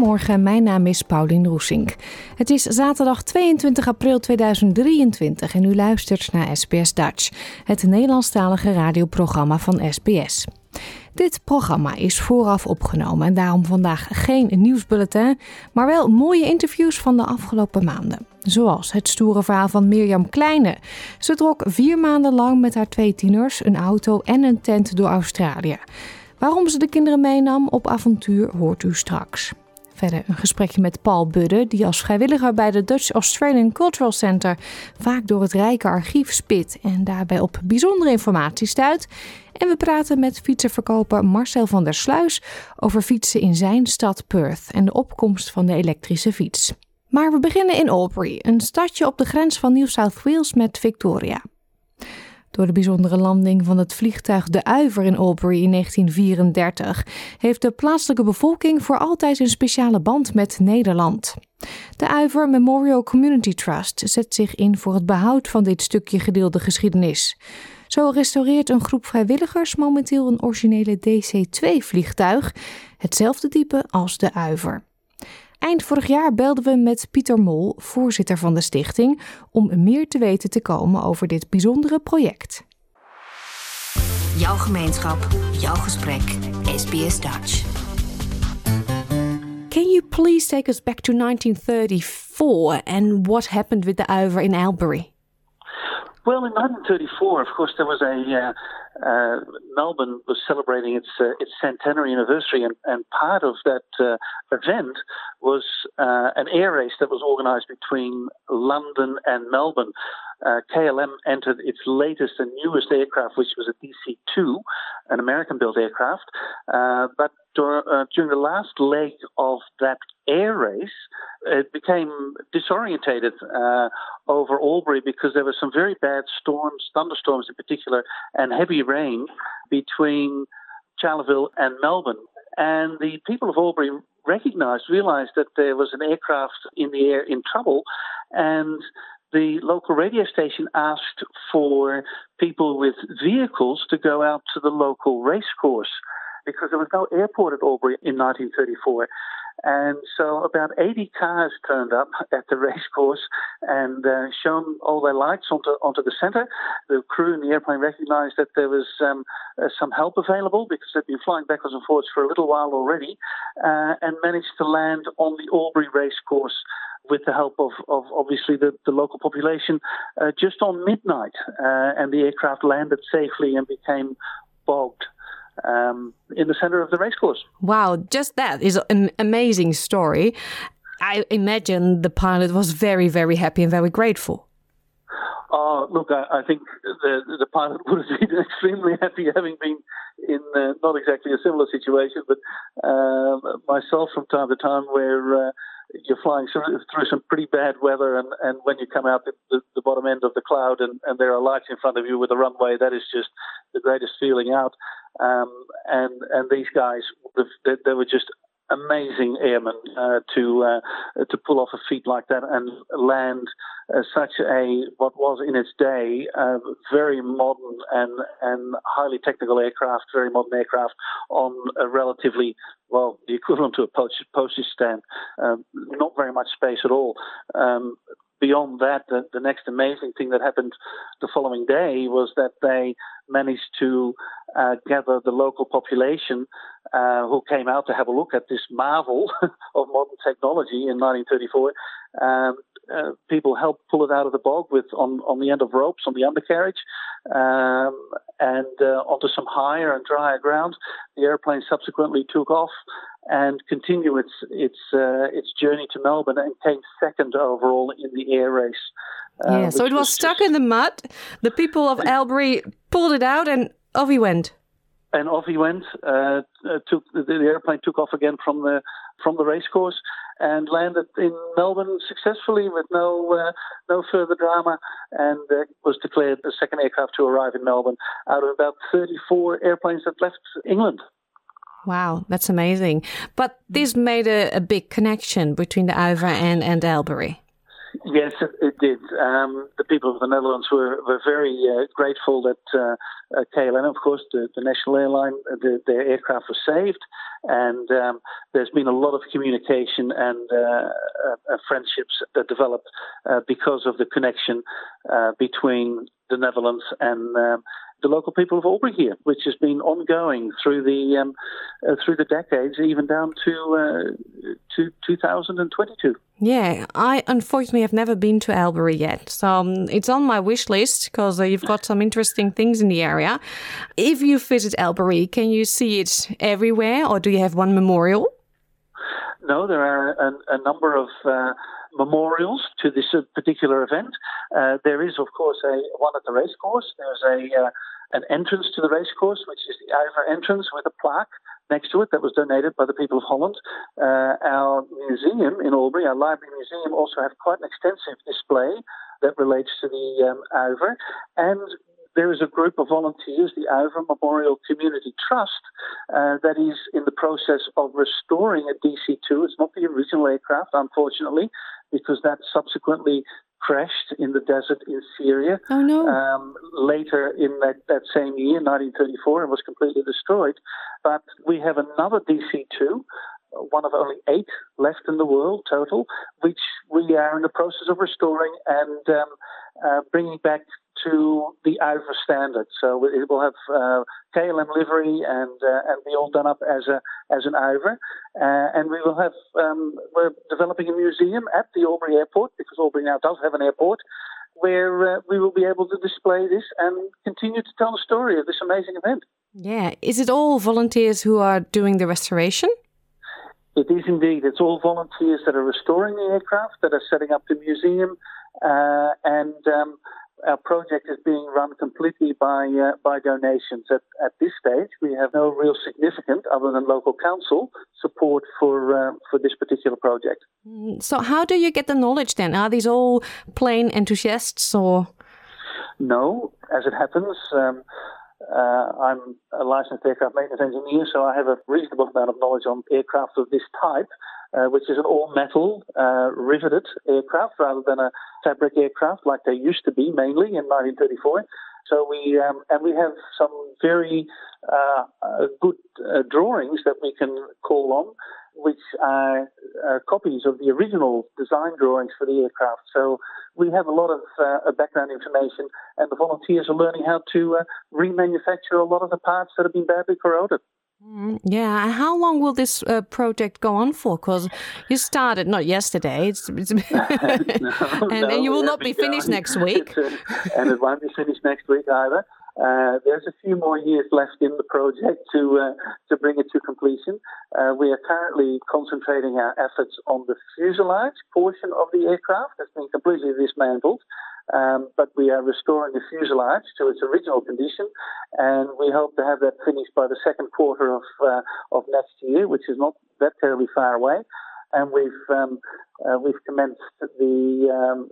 Goedemorgen, mijn naam is Paulien Roesink. Het is zaterdag 22 april 2023 en u luistert naar SBS Dutch, het Nederlandstalige radioprogramma van SBS. Dit programma is vooraf opgenomen en daarom vandaag geen nieuwsbulletin, maar wel mooie interviews van de afgelopen maanden. Zoals het stoere verhaal van Mirjam Kleine. Ze trok vier maanden lang met haar twee tieners een auto en een tent door Australië. Waarom ze de kinderen meenam op avontuur hoort u straks. Verder een gesprekje met Paul Budde, die als vrijwilliger bij de Dutch Australian Cultural Center vaak door het rijke archief spit en daarbij op bijzondere informatie stuit. En we praten met fietsenverkoper Marcel van der Sluis over fietsen in zijn stad Perth en de opkomst van de elektrische fiets. Maar we beginnen in Albury, een stadje op de grens van New South Wales met Victoria. Door de bijzondere landing van het vliegtuig De Uiver in Albury in 1934 heeft de plaatselijke bevolking voor altijd een speciale band met Nederland. De Uiver Memorial Community Trust zet zich in voor het behoud van dit stukje gedeelde geschiedenis. Zo restaureert een groep vrijwilligers momenteel een originele DC-2-vliegtuig, hetzelfde type als de Uiver. Eind vorig jaar belden we met Pieter Mol, voorzitter van de stichting, om meer te weten te komen over dit bijzondere project. Jouw gemeenschap, jouw gesprek, SBS Dutch. Can you please take us back to 1934 and what happened with the Uiver in Albury? Well, in 1934, of course, there was a uh, uh, Melbourne was celebrating its uh, its centenary anniversary, and, and part of that uh, event was uh, an air race that was organised between London and Melbourne. Uh, KLM entered its latest and newest aircraft, which was a DC 2, an American built aircraft. Uh, but dur- uh, during the last leg of that air race, it became disorientated uh, over Albury because there were some very bad storms, thunderstorms in particular, and heavy rain between Charleville and Melbourne. And the people of Albury recognized, realized that there was an aircraft in the air in trouble, and the local radio station asked for people with vehicles to go out to the local racecourse because there was no airport at Albury in 1934. And so about 80 cars turned up at the racecourse and uh, shone all their lights onto, onto the center. The crew in the airplane recognized that there was um, uh, some help available because they'd been flying backwards and forwards for a little while already uh, and managed to land on the Albury racecourse with the help of, of obviously the, the local population uh, just on midnight. Uh, and the aircraft landed safely and became bogged um, in the center of the racecourse. Wow, just that is an amazing story. I imagine the pilot was very, very happy and very grateful. Oh, look, I, I think the the pilot would have been extremely happy having been in uh, not exactly a similar situation, but um, myself from time to time where uh, you're flying through, some pretty bad weather, and, and when you come out the, the, the bottom end of the cloud and, and there are lights in front of you with a runway, that is just the greatest feeling out. Um, and and these guys, they, they were just amazing airmen uh, to uh, to pull off a feat like that and land uh, such a what was in its day uh, very modern and and highly technical aircraft, very modern aircraft on a relatively well the equivalent to a postage stamp, um, not very much space at all. Um, beyond that, the, the, next amazing thing that happened the following day was that they managed to uh, gather the local population uh, who came out to have a look at this marvel of modern technology in 1934. Um, uh, people helped pull it out of the bog with on, on the end of ropes on the undercarriage um, and uh, onto some higher and drier ground. The airplane subsequently took off and continued its its uh, its journey to Melbourne and came second overall in the air race. Uh, yeah, so it was, was stuck just... in the mud. The people of Albury pulled it out and off he went and off he went. Uh, uh, took the, the, airplane took off again from the from the racecourse and landed in Melbourne successfully with no uh, no further drama, and uh, was declared the second aircraft to arrive in Melbourne out of about 34 airplanes that left England. Wow, that's amazing! But this made a, a big connection between the Uiver and and Albury. Yes, it, did. Um, the people of the Netherlands were, were very uh, grateful that uh, uh, KLM, of course, the, the national airline, uh, the, their aircraft was saved. And um, there's been a lot of communication and uh, uh, friendships that developed because of the connection between the Netherlands and um, the local people of Albury here, which has been ongoing through the um, uh, through the decades, even down to uh, to 2022. Yeah, I unfortunately have never been to Albury yet, so um, it's on my wish list because uh, you've got some interesting things in the area. If you visit Albury, can you see it everywhere, or do you have one memorial? No, there are a, a number of uh, memorials to this uh, particular event. Uh, there is, of course, a one at the racecourse. There's a uh, an entrance to the racecourse, which is the Uiver entrance with a plaque next to it that was donated by the people of Holland. Uh, our museum in Albury, our library museum, also have quite an extensive display that relates to the um, Uiver. And there is a group of volunteers, the Uiver Memorial Community Trust, uh, that is in the process of restoring a DC 2. It's not the original aircraft, unfortunately, because that subsequently crashed in the desert in Syria. Oh, no. Um, later in that, that same year, 1934, and was completely destroyed. But we have another DC 2 one of only eight left in the world total, which we are in the process of restoring and um, uh, bringing back to the Uiver standard. So it will have uh, KLM livery and uh, and be all done up as a as an Uiver. Uh, and we will have um, we're developing a museum at the Albury Airport because Albury now does have an airport. Where uh, we will be able to display this and continue to tell the story of this amazing event. Yeah. Is it all volunteers who are doing the restoration? It is indeed. It's all volunteers that are restoring the aircraft, that are setting up the museum, uh, and um, our project is being run completely by uh, by donations. At, at this stage, we have no real significant, other than local council, support for uh, for this particular project. Mm, so, how do you get the knowledge then? Are these all plain enthusiasts, or? No, as it happens. Um, uh, I'm a licensed aircraft maintenance engineer, so I have a reasonable amount of knowledge on aircraft of this type uh, which is an all metal uh, riveted aircraft rather than a fabric aircraft like they used to be mainly in 1934. So we um, and we have some very uh, uh good uh, drawings that we can call on, which are copies of the original design drawings for the aircraft. So we have a lot of background information, and the volunteers are learning how to remanufacture a lot of the parts that have been badly corroded. Mm, yeah, how long will this uh, project go on for? Because you started not yesterday, it's, it's no, and, no, and, you will not be finished next week. and it won't be finished next week either. Uh, there's a few more years left in the project to uh, to bring it to completion. Uh, we are currently concentrating our efforts on the fuselage portion of the aircraft that's been completely dismantled. Um, but we are restoring the fuselage to its original condition, and we hope to have that finished by the second quarter of uh, of next year, which is not that terribly far away. And we've um, uh, we've commenced the um,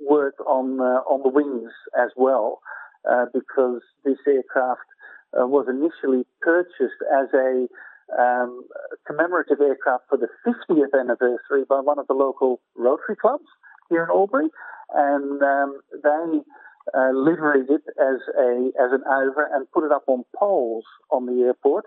work on uh, on the wings as well, uh, because this aircraft uh, was initially purchased as a um, commemorative aircraft for the 50th anniversary by one of the local Rotary clubs here in Albury and um, they uh, liveried it as a as an over and put it up on poles on the airport.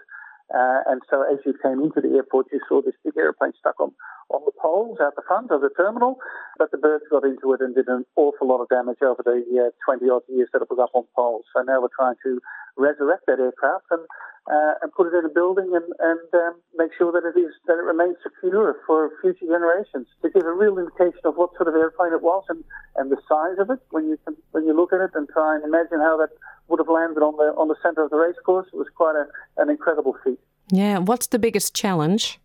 Uh, and so as you came into the airport, you saw this big airplane stuck on, on the poles out the front of the terminal. But the birds got into it and did an awful lot of damage over the uh, 20 odd years that it was up on poles. So now we're trying to resurrect that aircraft and uh, and put it in a building and, and um, make sure that it is that it remains secure for future generations to give a real indication of what sort of airplane it was and, and the size of it when you can, when you look at it and try and imagine how that would have landed on the on the center of the race course. It was quite a, an incredible feat. Yeah, what's the biggest challenge?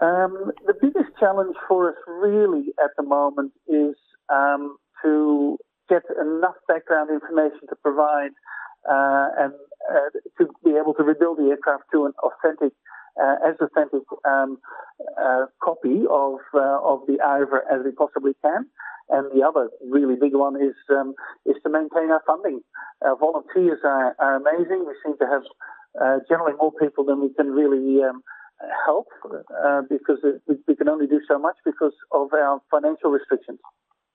Um, the biggest challenge for us really at the moment is um, to get enough background information to provide uh, and uh, to be able to rebuild the aircraft to an authentic, as authentic um, uh, copy of uh, of the Iver as we possibly can. And the other really big one is um, is to maintain our funding. Our volunteers are, are amazing. We seem to have uh, generally more people than we can really um, help because it, we can only do so much because of our financial restrictions.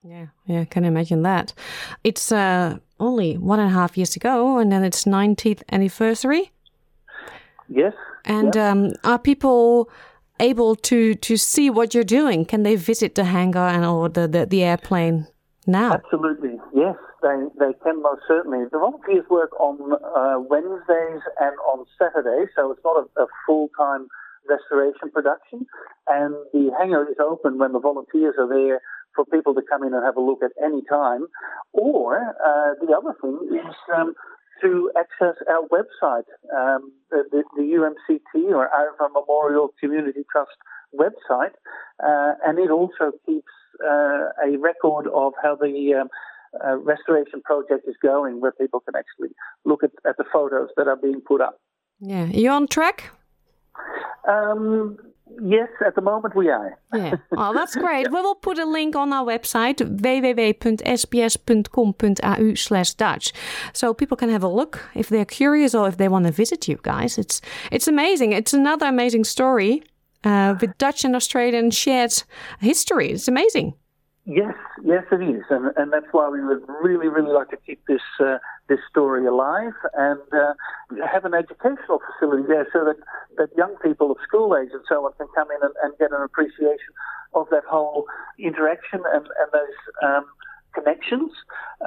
Yeah, yeah, I can imagine that. It's uh, only one and a half years ago, and then it's 90th anniversary. Yes. And um, are people able to to see what you're doing? Can they visit the hangar and or the, the, the airplane now? Absolutely, yes, they they can most certainly. The volunteers work on uh, Wednesdays and on Saturdays, so it's not a, a full time restoration production. And the hangar is open when the volunteers are there for people to come in and have a look at any time. Or uh, the other thing is um, to access our website, um, the, the, UMCT or Arva Memorial Community Trust website, uh, and it also keeps uh, a record of how the um, uh, restoration project is going, where people can actually look at, at the photos that are being put up. Yeah, are you on track? Um, Yes, at the moment we are. yeah. Oh, that's great. we will put a link on our website www.sbs.com.au slash Dutch, so people can have a look if they're curious or if they want to visit you guys. It's it's amazing. It's another amazing story uh, with Dutch and Australian shared history. It's amazing. Yes, yes, it is, and and that's why we would really, really like to keep this uh, this story alive and uh, have an educational facility there, so that that young people of school age and so on can come in and, and get an appreciation of that whole interaction and and those. Um, connections,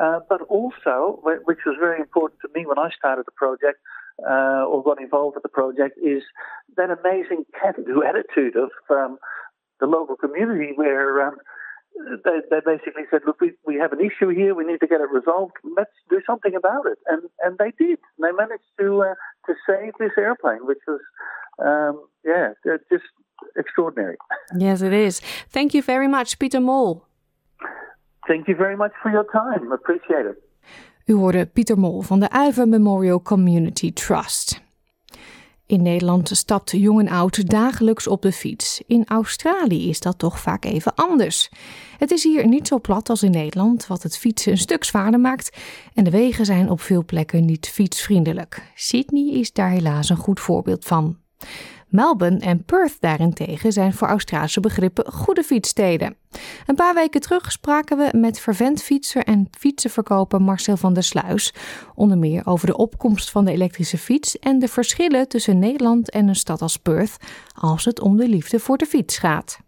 uh, but also, which was very important to me when I started the project, uh, or got involved with the project is that amazing can-do attitude of um, the local community where um, they, they basically said, look, we, we have an issue here. We need to get it resolved. Let's do something about it. And and they did. And they managed to uh, to save this airplane, which was, um, yeah, just extraordinary. Yes, it is. Thank you very much, Peter Mol. Thank you very much for your time. Appreciate it. U hoorde Pieter Mol van de Uiver Memorial Community Trust. In Nederland stapt jong en oud dagelijks op de fiets. In Australië is dat toch vaak even anders. Het is hier niet zo plat als in Nederland, wat het fietsen een stuk zwaarder maakt. En de wegen zijn op veel plekken niet fietsvriendelijk. Sydney is daar helaas een goed voorbeeld van. Melbourne en Perth daarentegen zijn voor Australische begrippen goede fietssteden. Een paar weken terug spraken we met vervent fietser en fietsenverkoper Marcel van der Sluis. Onder meer over de opkomst van de elektrische fiets en de verschillen tussen Nederland en een stad als Perth als het om de liefde voor de fiets gaat.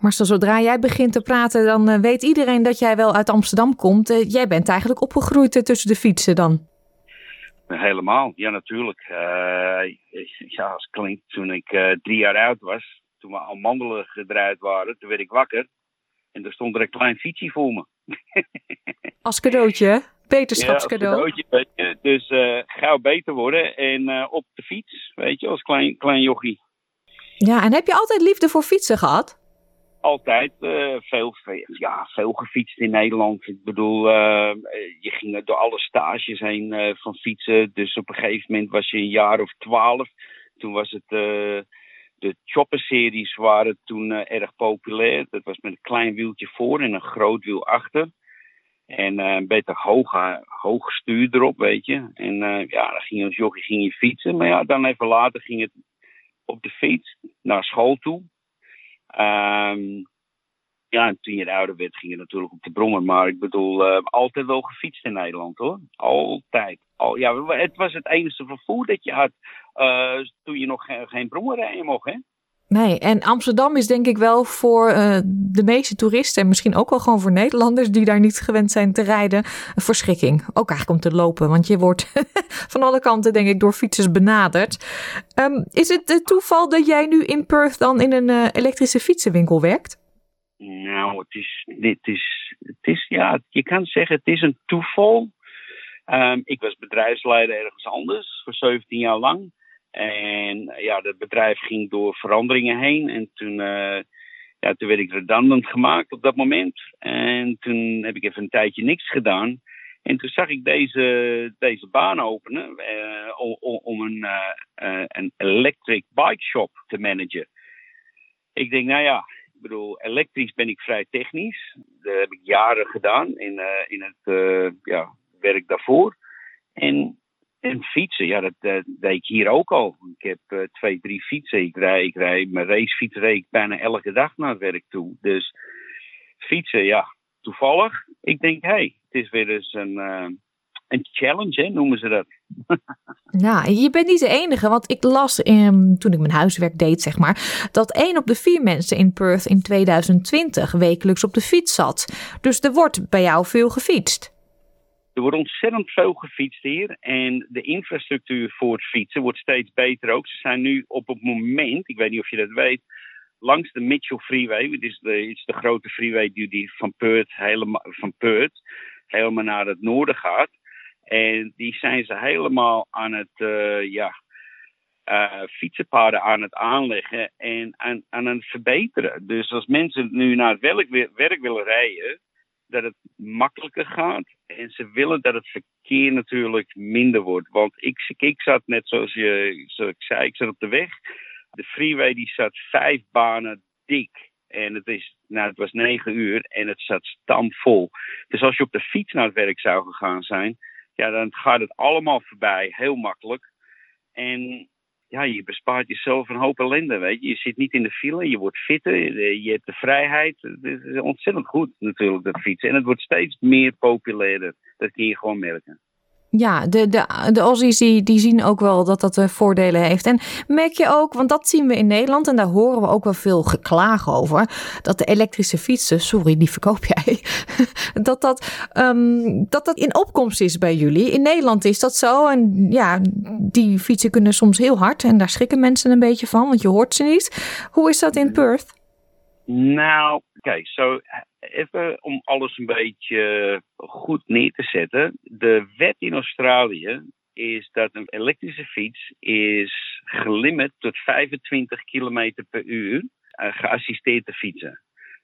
Marcel, zodra jij begint te praten, dan uh, weet iedereen dat jij wel uit Amsterdam komt. Uh, jij bent eigenlijk opgegroeid uh, tussen de fietsen dan? Helemaal, ja natuurlijk. ja, als klinkt toen ik drie jaar oud was, toen we amandelen gedraaid waren, toen werd ik wakker. En er stond er een klein fietsje voor me. als cadeautje, Beterschapscadeau. Ja, als cadeautje. Dus gauw beter worden en op de fiets, weet je, als klein, klein jochie. Ja, en heb je altijd liefde voor fietsen gehad? Altijd uh, veel, ja, veel gefietst in Nederland. Ik bedoel, uh, je ging door alle stages heen uh, van fietsen. Dus op een gegeven moment was je een jaar of twaalf. Toen was het, de chopper-series waren toen erg populair. Dat was met een klein wieltje voor en een groot wiel achter. En een beetje hoog, hoog stuur erop, weet je. En ja, dan ging je als jochie ging je fietsen. Maar ja, dan even later ging het op de fiets naar school toe. Um, ja, en toen je ouder werd, ging je natuurlijk op de brommer. Maar ik bedoel, uh, altijd wel gefietst in Nederland hoor. Altijd. Al, ja, het was het enige vervoer dat je had toen je nog geen, geen brommer rijden mocht, hè? Nee, en Amsterdam is denk ik wel voor uh, de meeste toeristen en misschien ook wel gewoon voor Nederlanders die daar niet gewend zijn te rijden, een verschrikking. Ook eigenlijk om te lopen, want je wordt van alle kanten denk ik door fietsers benaderd. Um, is het het toeval dat jij nu in Perth dan in een uh, elektrische fietsenwinkel werkt? Nou, het is, dit is, het is, ja, je kan zeggen het is een toeval. Um, ik was bedrijfsleider ergens anders voor 17 jaar lang. En ja, het bedrijf ging door veranderingen heen. En toen, uh, ja, toen werd ik redundant gemaakt op dat moment. En toen heb ik even een tijdje niks gedaan. En toen zag ik deze, deze baan openen uh, om, een, uh, een electric bike shop te managen. Ik denk, nou ja, ik bedoel, elektrisch ben ik vrij technisch. Dat heb ik jaren gedaan in, in het ja, werk daarvoor. En en fietsen, ja, dat, deed ik hier ook al. Ik heb uh, twee, drie fietsen. Ik rij, ik rij mijn racefiets reed ik bijna elke dag naar het werk toe. Dus fietsen, ja, toevallig. Ik denk, hé, hey, het is weer eens een, uh, een challenge, hè, noemen ze dat. Nou, je bent niet de enige, want ik las um, toen ik mijn huiswerk deed, zeg maar, dat één op de vier mensen in Perth in 2020 wekelijks op de fiets zat. Dus er wordt bij jou veel gefietst. Er wordt ontzettend veel gefietst hier. En de infrastructuur voor het fietsen wordt steeds beter ook. Ze zijn nu op het moment, ik weet niet of je dat weet, langs de Mitchell Freeway. Het is de, is de grote freeway die van Perth, helemaal, van Perth helemaal naar het noorden gaat. En die zijn ze helemaal aan het, uh, ja, uh, fietsenpaden aan het aanleggen en aan, aan het verbeteren. Dus als mensen nu naar het werk, werk willen rijden, dat het makkelijker gaat. En ze willen dat het verkeer natuurlijk minder wordt. Want ik, ik zat net zoals, je, zoals ik zei, ik zat op de weg. De freeway die zat vijf banen dik. En het, is, nou, het was negen uur en het zat stampvol. Dus als je op de fiets naar het werk zou gegaan zijn, ja, dan gaat het allemaal voorbij, heel makkelijk. En ja, je bespaart jezelf een hoop ellende, weet je. Je zit niet in de file, je wordt fitter, je hebt de vrijheid. Het is ontzettend goed natuurlijk, dat fietsen. En het wordt steeds meer populairder. Dat kun je gewoon merken. Ja, de, de, de Aussies die, die zien ook wel dat dat uh, voordelen heeft. En merk je ook, want dat zien we in Nederland en daar horen we ook wel veel geklagen over, dat de elektrische fietsen, sorry, die verkoop jij, dat dat, um, dat dat in opkomst is bij jullie. In Nederland is dat zo en ja, die fietsen kunnen soms heel hard en daar schrikken mensen een beetje van, want je hoort ze niet. Hoe is dat in Perth? Nou, kijk, zo even om alles een beetje goed neer te zetten. De wet in Australië is dat een elektrische fiets is gelimit tot 25 km per uur uh, geassisteerd te fietsen.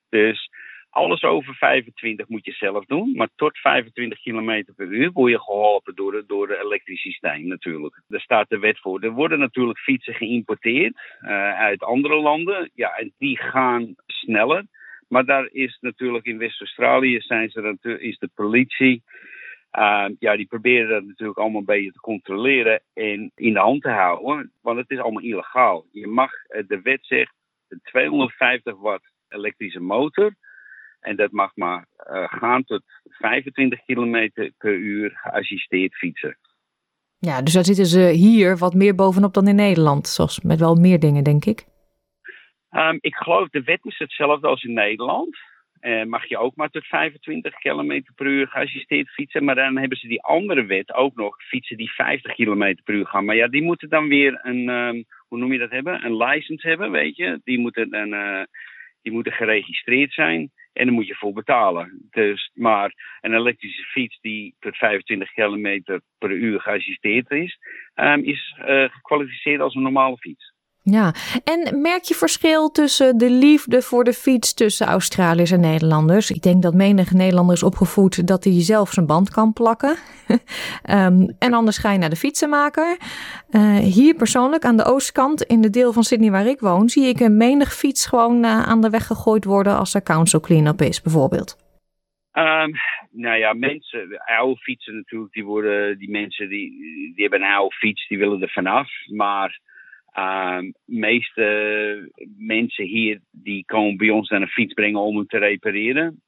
Dus alles over 25 moet je zelf doen, maar tot 25 km per uur word je geholpen door, de, door het elektrisch systeem natuurlijk. Daar staat de wet voor. Er worden natuurlijk fietsen geïmporteerd uh, uit andere landen. Ja, en die gaan sneller. Maar daar is natuurlijk in West-Australië zijn ze, is de politie. Uh, ja, die proberen dat natuurlijk allemaal een beetje te controleren en in de hand te houden. Want het is allemaal illegaal. Je mag, eh, de wet zegt, een 250 watt elektrische motor. En dat mag maar uh, gaan tot 25 km per uur geassisteerd fietsen. Ja, dus daar zitten ze hier wat meer bovenop dan in Nederland. Zoals met wel meer dingen, denk ik. Um, ik geloof de wet is hetzelfde als in Nederland. Uh, mag je ook maar tot 25 km per uur geassisteerd fietsen. Maar dan hebben ze die andere wet ook nog, fietsen die 50 km per uur gaan. Maar ja, die moeten dan weer een, um, hoe noem je dat hebben? Een license hebben, weet je. Die moeten, uh, die moeten geregistreerd zijn. En daar moet je voor betalen. Dus, maar een elektrische fiets die tot 25 km per uur geassisteerd is, um, is uh, gekwalificeerd als een normale fiets. Ja, en merk je verschil tussen de liefde voor de fiets tussen Australiërs en Nederlanders? Ik denk dat menige Nederlanders opgevoed dat hij zelf zijn band kan plakken. um, en anders ga je naar de fietsenmaker. Uh, hier persoonlijk aan de oostkant, in de deel van Sydney waar ik woon, zie ik een menig fiets gewoon uh, aan de weg gegooid worden als er council clean-up is, bijvoorbeeld. Um, nou ja, mensen, oude fietsen natuurlijk, die worden, die mensen die, die hebben een oude fiets, die willen er vanaf. Maar um, meeste mensen hier, die komen bij ons dan een fiets brengen om hem te repareren.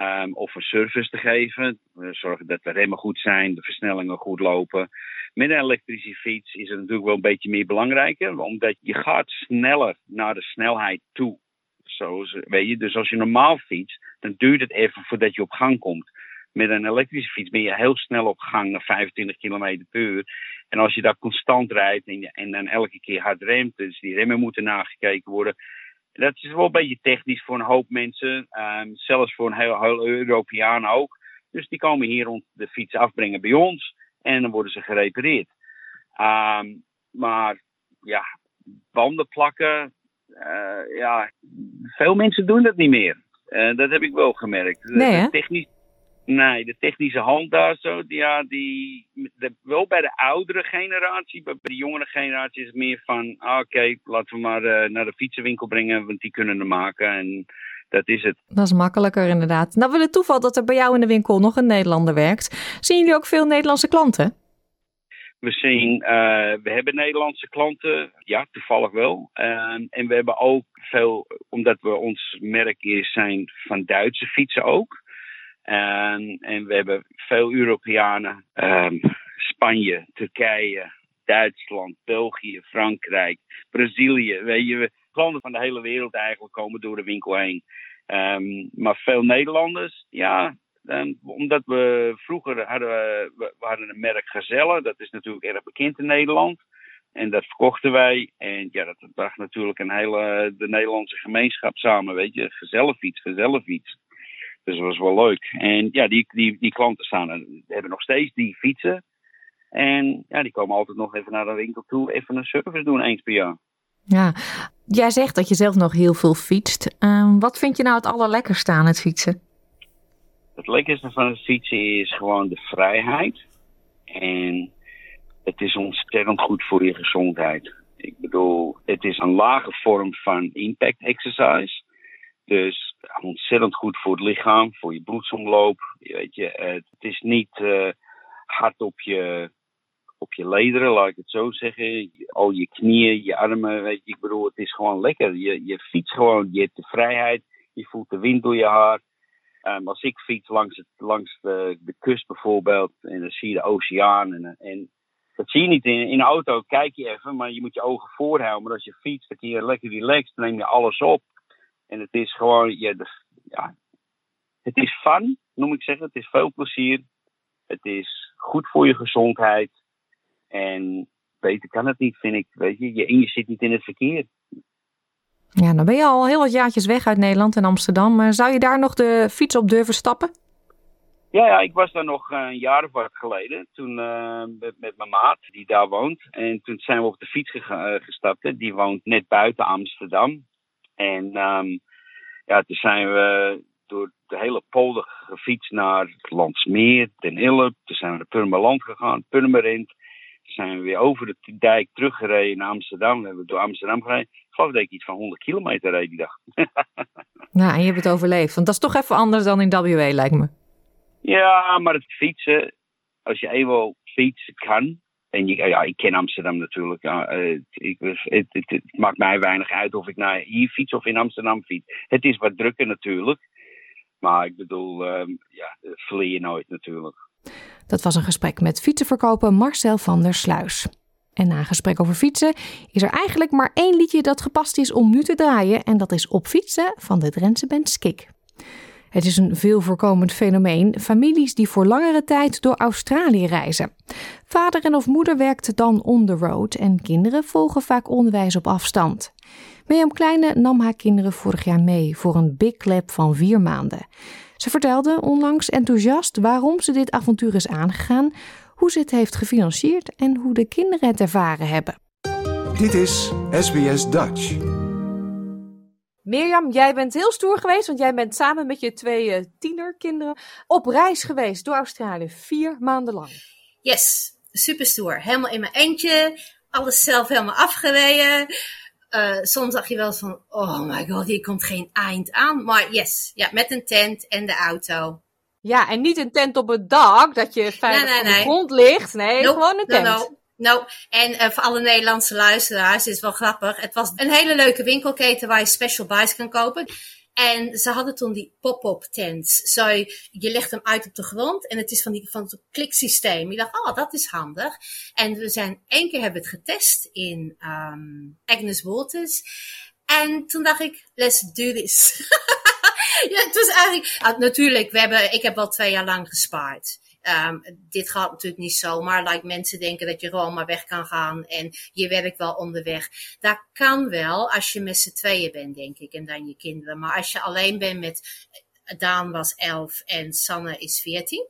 Um, of een service te geven. We zorgen dat de remmen goed zijn, de versnellingen goed lopen. Met een elektrische fiets is het natuurlijk wel een beetje meer belangrijker, omdat je gaat sneller naar de snelheid toe. Zoals, weet je, dus als je normaal fietst, dan duurt het even voordat je op gang komt. Met een elektrische fiets ben je heel snel op gang naar 25 km per uur. En als je daar constant rijdt en, en dan elke keer hard remt, dus die remmen moeten nagekeken worden, dat is wel een beetje technisch voor een hoop mensen. Um, zelfs voor een heel, heel Europeaan ook. Dus die komen hier rond de fiets afbrengen bij ons. En dan worden ze gerepareerd. Um, maar ja, banden plakken. Uh, ja, veel mensen doen dat niet meer. Uh, dat heb ik wel gemerkt. Nee, technisch, nee, de technische hand daar zo, ja, die, de, wel bij de oudere generatie, bij de jongere generatie is het meer van, ah, oké, okay, laten we maar uh, naar de fietsenwinkel brengen, want die kunnen er maken. En dat is het. Dat is makkelijker inderdaad. Nou, wil het toeval dat er bij jou in de winkel nog een Nederlander werkt. Zien jullie ook veel Nederlandse klanten? We zien, uh, we hebben Nederlandse klanten, ja, toevallig wel. Uh, en we hebben ook veel, omdat we ons merk is zijn van Duitse fietsen ook. En, en we hebben veel Europeanen, um, Spanje, Turkije, Duitsland, België, Frankrijk, Brazilië. Weet je, klanten van de hele wereld eigenlijk komen door de winkel heen. Um, maar veel Nederlanders, ja, um, omdat we vroeger hadden we, we een merk Gazelle, dat is natuurlijk erg bekend in Nederland. En dat verkochten wij. En ja, dat bracht natuurlijk een hele de Nederlandse gemeenschap samen, weet je. Gezellenfiets, gezellenfiets. Dus dat was wel leuk. En ja, die, die, die klanten staan er, hebben nog steeds die fietsen. En ja, die komen altijd nog even naar de winkel toe, even een service doen eens per jaar. Ja, jij zegt dat je zelf nog heel veel fietst. Uh, wat vind je nou het allerlekkerste aan het fietsen? Het lekkerste van het fietsen is gewoon de vrijheid. En het is ontzettend goed voor je gezondheid. Ik bedoel, het is een lage vorm van impact exercise. Dus ontzettend goed voor het lichaam, voor je bloedsomloop. Weet je, het is niet uh, hard op je, op je lederen, laat ik het zo zeggen. Al je knieën, je armen, weet je. Ik bedoel, het is gewoon lekker. Je, je fietst gewoon, je hebt de vrijheid. Je voelt de wind door je haar. Um, als ik fiets langs, het, langs de, de kust bijvoorbeeld, en dan zie je de oceaan. En, en dat zie je niet in, in een auto, kijk je even, maar je moet je ogen voorhouden. Maar als je fietst, dan kun je lekker relaxed, dan neem je alles op. En het is gewoon, ja, de, ja, het is fun, noem ik zeggen. Het is veel plezier. Het is goed voor je gezondheid. En beter kan het niet, vind ik. Weet je, je, en je zit niet in het verkeer. Ja, dan ben je al heel wat jaartjes weg uit Nederland en Amsterdam. Zou je daar nog de fiets op durven stappen? Ja, ja ik was daar nog een jaar of wat geleden. Toen uh, met, met, mijn maat, die daar woont. En toen zijn we op de fiets gestapt. Die woont net buiten Amsterdam. En um, ja, toen zijn we door de hele polder gefietst naar Landsmeer, Den Ille. Toen zijn we naar Purmerland gegaan, Purmerend. Toen zijn we weer over de dijk teruggereden naar Amsterdam. We hebben door Amsterdam gereden. Ik geloof dat ik iets van 100 kilometer reed die dag. nou, en je hebt het overleefd. Want dat is toch even anders dan in WA, lijkt me. Ja, maar het fietsen, als je eenmaal fietsen kan, en ja, ik ken Amsterdam natuurlijk. Ik, het, het, maakt mij weinig uit of ik naar hier fiets of in Amsterdam fiets. Het is wat drukker natuurlijk. Maar ik bedoel, uh, ja, je nooit natuurlijk. Dat was een gesprek met fietsenverkoper Marcel van der Sluis. En na een gesprek over fietsen is er eigenlijk maar één liedje dat gepast is om nu te draaien. En dat is Op fietsen van de Drentse band Skik. Het is een veel voorkomend fenomeen, families die voor langere tijd door Australië reizen. Vader en of moeder werkt dan on the road en kinderen volgen vaak onderwijs op afstand. Mirjam Kleine nam haar kinderen vorig jaar mee voor een big clap van vier maanden. Ze vertelde onlangs enthousiast waarom ze dit avontuur is aangegaan, hoe ze het heeft gefinancierd en hoe de kinderen het ervaren hebben. Dit is SBS Dutch. Mirjam, jij bent heel stoer geweest, want jij bent samen met je twee uh, tienerkinderen op reis geweest door Australië, vier maanden lang. Yes, super stoer. Helemaal in mijn eentje, alles zelf helemaal afgereden. Uh, soms dacht je wel eens van, oh my god, hier komt geen eind aan. Maar yes, ja, met een tent en de auto. Ja, en niet een tent op het dak, dat je veilig Nee, nee, op de nee. grond ligt. Nee, Nope, gewoon een tent. no, no. En eh, voor alle Nederlandse luisteraars is wel grappig. Het was een hele leuke winkelketen waar je special buys kan kopen. En ze hadden toen die pop-up tents. Zo, je legt hem uit op de grond en het is van, die, van het kliksysteem. Je dacht, oh, dat is handig. En we zijn één keer hebben het getest in ehm, Agnes Waters. En toen dacht ik, let's do this. ja, het was eigenlijk, ah, natuurlijk, we hebben, ik heb al twee jaar lang gespaard. Ehm, dit gaat natuurlijk niet zomaar. Like mensen denken dat je gewoon maar weg kan gaan en je werkt wel onderweg. Dat kan wel als je met z'n tweeën bent, denk ik, en dan je kinderen. Maar als je alleen bent met, Daan was 11 en Sanne is 14.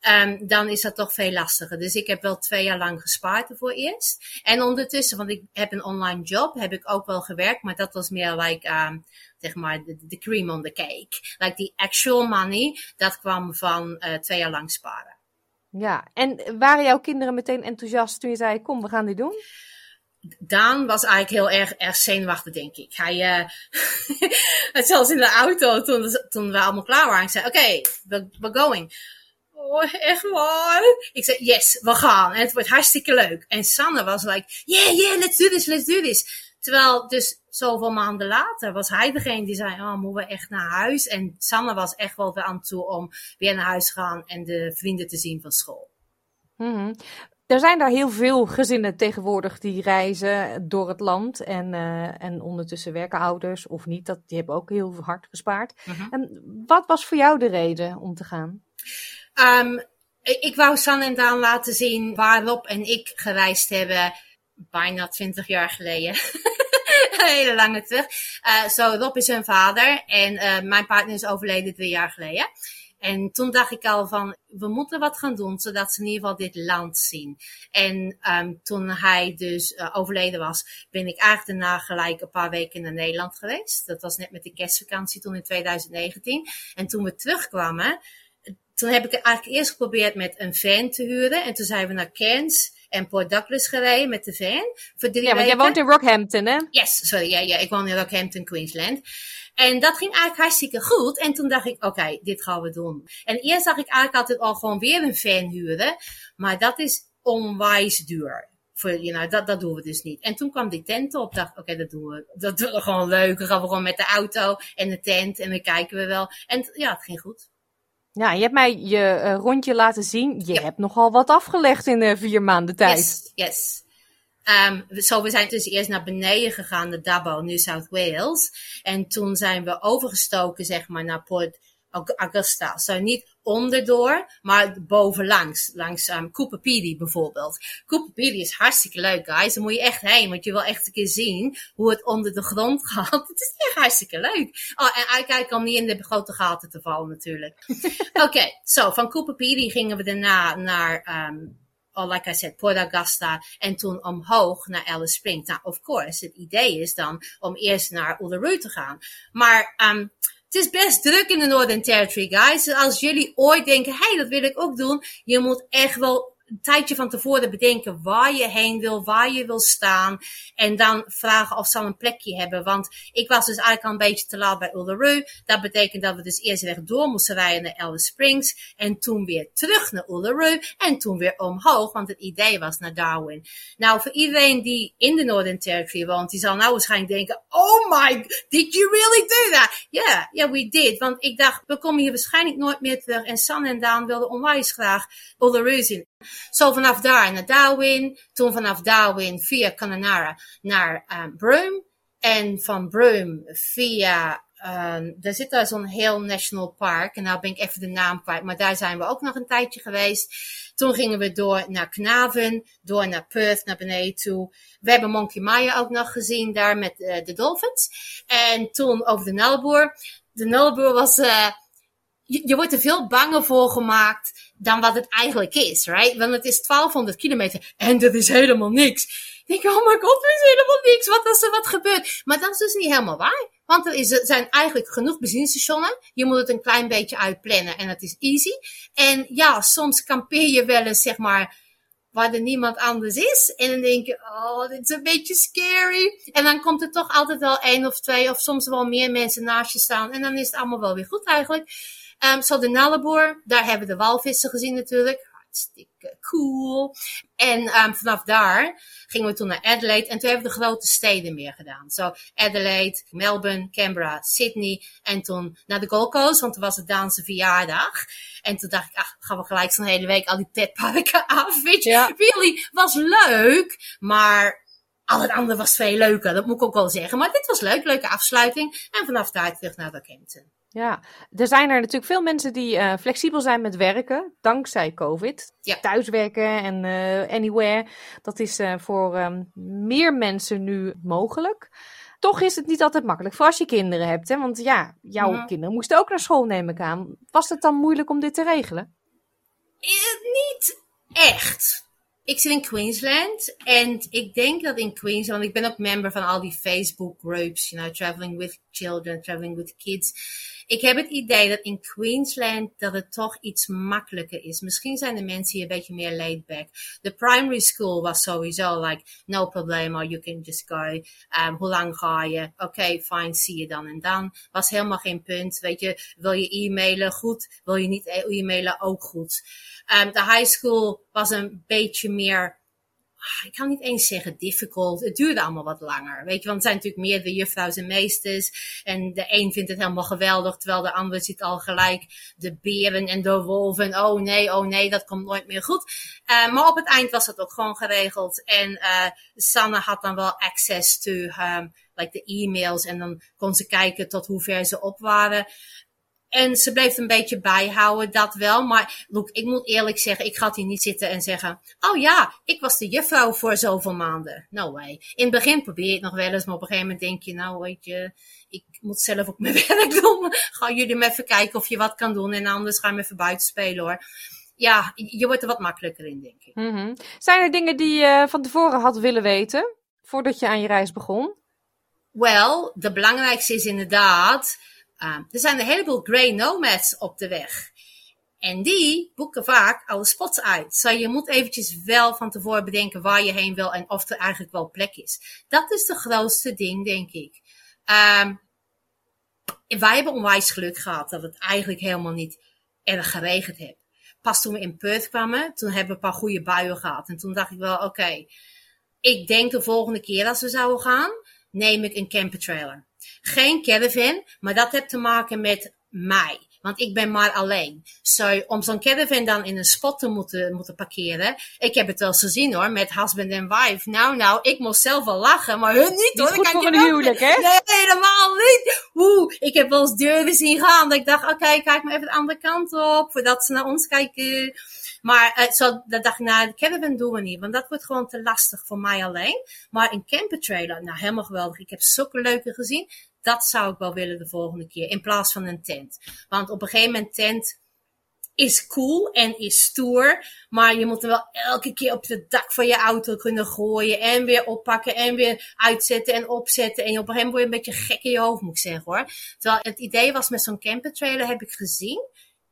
ehm, dan is dat toch veel lastiger. Dus ik heb wel twee jaar lang gespaard ervoor eerst. En ondertussen, want ik heb een online job, heb ik ook wel gewerkt, maar dat was meer like, um, zeg maar, de, cream on the cake. Like the actual money, dat kwam van eh, twee jaar lang sparen. Ja, en waren jouw kinderen meteen enthousiast toen je zei, kom, we gaan dit doen? Daan was eigenlijk heel erg, erg zenuwachtig, denk ik. Hij, eh zelfs in de auto, toen, toen we allemaal klaar waren, ik zei, oké, we we're going. Oh, echt waar? Ik zei, yes, we gaan. En het wordt hartstikke leuk. En Sanne was like, yeah, yeah, let's do this, let's do this. Terwijl dus zoveel maanden later was hij degene die zei, oh, moeten we echt naar huis? En Sanne was echt wel weer aan toe om weer naar huis te gaan en de vrienden te zien van school. Mhm. Er zijn daar heel veel gezinnen tegenwoordig die reizen door het land. En, eh, en ondertussen werken ouders of niet. Dat, die hebben ook heel hard gespaard. Mhm. En wat was voor jou de reden om te gaan? Um, ik wou San en Daan laten zien waar Rob en ik gereisd hebben. Bijna twintig jaar geleden. Hele lange terug. Uh, Zo, Rob is hun vader en uh, mijn partner is overleden drie jaar geleden. En toen dacht ik al van, we moeten wat gaan doen, zodat ze in ieder geval dit land zien. En um, toen hij dus uh, overleden was, ben ik eigenlijk daarna gelijk een paar weken naar Nederland geweest. Dat was net met de kerstvakantie toen in 2019. En toen we terugkwamen, toen heb ik eigenlijk eerst geprobeerd met een van te huren. En toen zijn we naar Cairns en Port Douglas gereden met de van. Voor drie Ja, want jij woont in Rockhampton, hè? Yes, sorry, ja, ja, ik woon in Rockhampton, Queensland. En dat ging eigenlijk hartstikke goed. En toen dacht ik, oké, dit gaan we doen. En eerst dacht ik eigenlijk altijd al gewoon weer een van huren. Maar dat is onwijs duur. Voor, you know, dat, dat doen we dus niet. En toen kwam die tent op. dacht, oké, dat doen we. Dat doen we gewoon leuk. Dan gaan we gewoon met de auto en de tent. En dan kijken we wel. En ja, het ging goed. Ja, je hebt mij je eh, rondje laten zien. Je Ja. hebt nogal wat afgelegd in eh, vier maanden tijd. Yes, yes. Um, zo, we zijn dus eerst naar beneden gegaan, naar Dubbo, New South Wales. En toen zijn we overgestoken, zeg maar, naar Port Aug- Augusta. Zo niet onderdoor, maar bovenlangs. Langs um, Cooper Pedy bijvoorbeeld. Pedy is hartstikke leuk, guys. Daar moet je echt heen, want je wil echt een keer zien hoe het onder de grond gaat. Het is echt hartstikke leuk. Oh, en uitkijken om niet in de grote gaten te vallen natuurlijk. Oké, zo, van Pedy gingen we daarna naar... Um, oh, like I said, Port Augusta en toen omhoog naar Alice Springs. Nou, of course, het idee is dan om eerst naar Uluru te gaan. Maar um, is best druk in de Northern Territory, guys. Als jullie ooit denken, hey, dat wil ik ook doen, je moet echt wel een tijdje van tevoren bedenken waar je heen wil, waar je wil staan. En dan vragen of ze al een plekje hebben. Want ik was dus eigenlijk al een beetje te laat bij Uluru. Dat betekent dat we dus eerst rechtdoor moesten rijden naar Alice Springs. En toen weer terug naar Uluru. En toen weer omhoog, want het idee was naar Darwin. Nou, voor iedereen die in de Northern Territory woont, die zal nou waarschijnlijk denken, oh my, did you really do that? Ja, yeah, yeah, we did. Want ik dacht, we komen hier waarschijnlijk nooit meer terug. En San en Daan wilden onwijs graag Uluru zien. Zo vanaf daar naar Darwin, toen vanaf Darwin via Connemara naar um, Broome. En van Broome via, um, daar zit daar zo'n heel national park. En nou ben ik even de naam kwijt, maar daar zijn we ook nog een tijdje geweest. Toen gingen we door naar Knaven, door naar Perth, naar beneden toe. We hebben Monkey Maya ook nog gezien daar met uh, de Dolphins. En toen over de Nullarbor. De Nullarbor was... Uh, je, wordt er veel banger voor gemaakt dan wat het eigenlijk is, right? Want het is 1200 kilometer en er is helemaal niks. Ik denk, oh my god, er is helemaal niks. Wat als er wat gebeurt? Maar dat is dus niet helemaal waar. Want er is, zijn eigenlijk genoeg benzinestationen. Je moet het een klein beetje uitplannen en het is easy. En ja, soms kampeer je wel eens, zeg maar, waar er niemand anders is. En dan denk je, oh, dit is een beetje scary. En dan komt er toch altijd wel één of twee of soms wel meer mensen naast je staan. En dan is het allemaal wel weer goed eigenlijk. Um, zo de Nullarbor, daar hebben we de walvissen gezien natuurlijk. Hartstikke cool. En um, vanaf daar gingen we toen naar Adelaide. En toen hebben we de grote steden meer gedaan. Zo Adelaide, Melbourne, Canberra, Sydney. En toen naar de Gold Coast, want toen was het Daanse verjaardag. En toen dacht ik, ach, gaan we gelijk zo'n hele week al die petparken af. Weet je, Ja. really, was leuk. Maar al het andere was veel leuker, dat moet ik ook wel zeggen. Maar dit was leuk, leuke afsluiting. En vanaf daar terug naar Rockhampton. Ja, er zijn er natuurlijk veel mensen die eh, flexibel zijn met werken, dankzij COVID. Ja. Thuiswerken en eh, anywhere, dat is eh, voor ehm, meer mensen nu mogelijk. Toch is het niet altijd makkelijk, voor als je kinderen hebt. Hè? Want ja, jouw kinderen moesten ook naar school, neem ik aan. Was het dan moeilijk om dit te regelen? Niet echt. Ik zit in Queensland en ik denk dat in Queensland, ik ben ook member van al die Facebook groups, you know, traveling with children, traveling with kids. Ik heb het idee dat in Queensland dat het toch iets makkelijker is. Misschien zijn de mensen hier een beetje meer laid back. De primary school was sowieso like, no problem, or you can just go. Um, hoe lang ga je? Oké, fine, zie je dan en dan. Was helemaal geen punt. Weet je, wil je e-mailen? Goed. Wil je niet e-mailen? Ook goed. Um, de high school was een beetje meer, ik kan niet eens zeggen difficult. Het duurde allemaal wat langer. Weet je, want er zijn natuurlijk meerdere juffrouws en meesters. En de een vindt het helemaal geweldig, terwijl de ander ziet al gelijk de beren en de wolven. Oh nee, oh nee, dat komt nooit meer goed. Uh, maar op het eind was het ook gewoon geregeld. En uh, Sanne had dan wel access to um, like de e-mails. En dan kon ze kijken tot hoe ver ze op waren. En ze bleef een beetje bijhouden, dat wel. Maar look, ik moet eerlijk zeggen, ik ga hier niet zitten en zeggen... Oh ja, ik was de juffrouw voor zoveel maanden. No way. In het begin probeer je het nog wel eens, maar op een gegeven moment denk je... Nou, weet je, ik moet zelf ook mijn werk doen. Ga jullie maar even kijken of je wat kan doen. En anders ga je me even buiten spelen hoor. Ja, je wordt er wat makkelijker in, denk ik. Mm -hmm. Zijn er dingen die je van tevoren had willen weten, voordat je aan je reis begon? Wel, de belangrijkste is inderdaad... Uh, er zijn een heleboel grey nomads op de weg. En die boeken vaak alle spots uit. Zo je moet eventjes wel van tevoren bedenken waar je heen wil en of er eigenlijk wel plek is. Dat is de grootste ding, denk ik. Um, wij hebben onwijs geluk gehad dat het eigenlijk helemaal niet erg geregend heeft. Pas toen we in Perth kwamen, toen hebben we een paar goede buien gehad. En toen dacht ik wel, oké, ik denk de volgende keer als we zouden gaan, neem ik een campertrailer. Geen caravan, maar dat heeft te maken met mij. Want ik ben maar alleen. So, om zo'n caravan dan in een spot te moeten, moeten parkeren. Ik heb het wel eens gezien hoor, met husband en wife. Nou, nou, ik moest zelf wel lachen, maar hun niet hoor. Niet goed voor een huwelijk, hè? Nee, helemaal niet. Oeh, ik heb wel eens deuren zien gaan. Dat ik dacht, oké, okay, kijk maar even de andere kant op. Voordat ze naar ons kijken. Maar uh, zo, dat dacht ik, nou, de caravan doen we niet. Want dat wordt gewoon te lastig voor mij alleen. Maar een campertrailer, nou, helemaal geweldig. Ik heb zulke leuke gezien. Dat zou ik wel willen de volgende keer. In plaats van een tent. Want op een gegeven moment tent is cool en is stoer. Maar je moet er wel elke keer op het dak van je auto kunnen gooien. En weer oppakken en weer uitzetten en opzetten. En op een gegeven moment word je een beetje gek in je hoofd, moet ik zeggen hoor. Terwijl het idee was met zo'n campertrailer, heb ik gezien,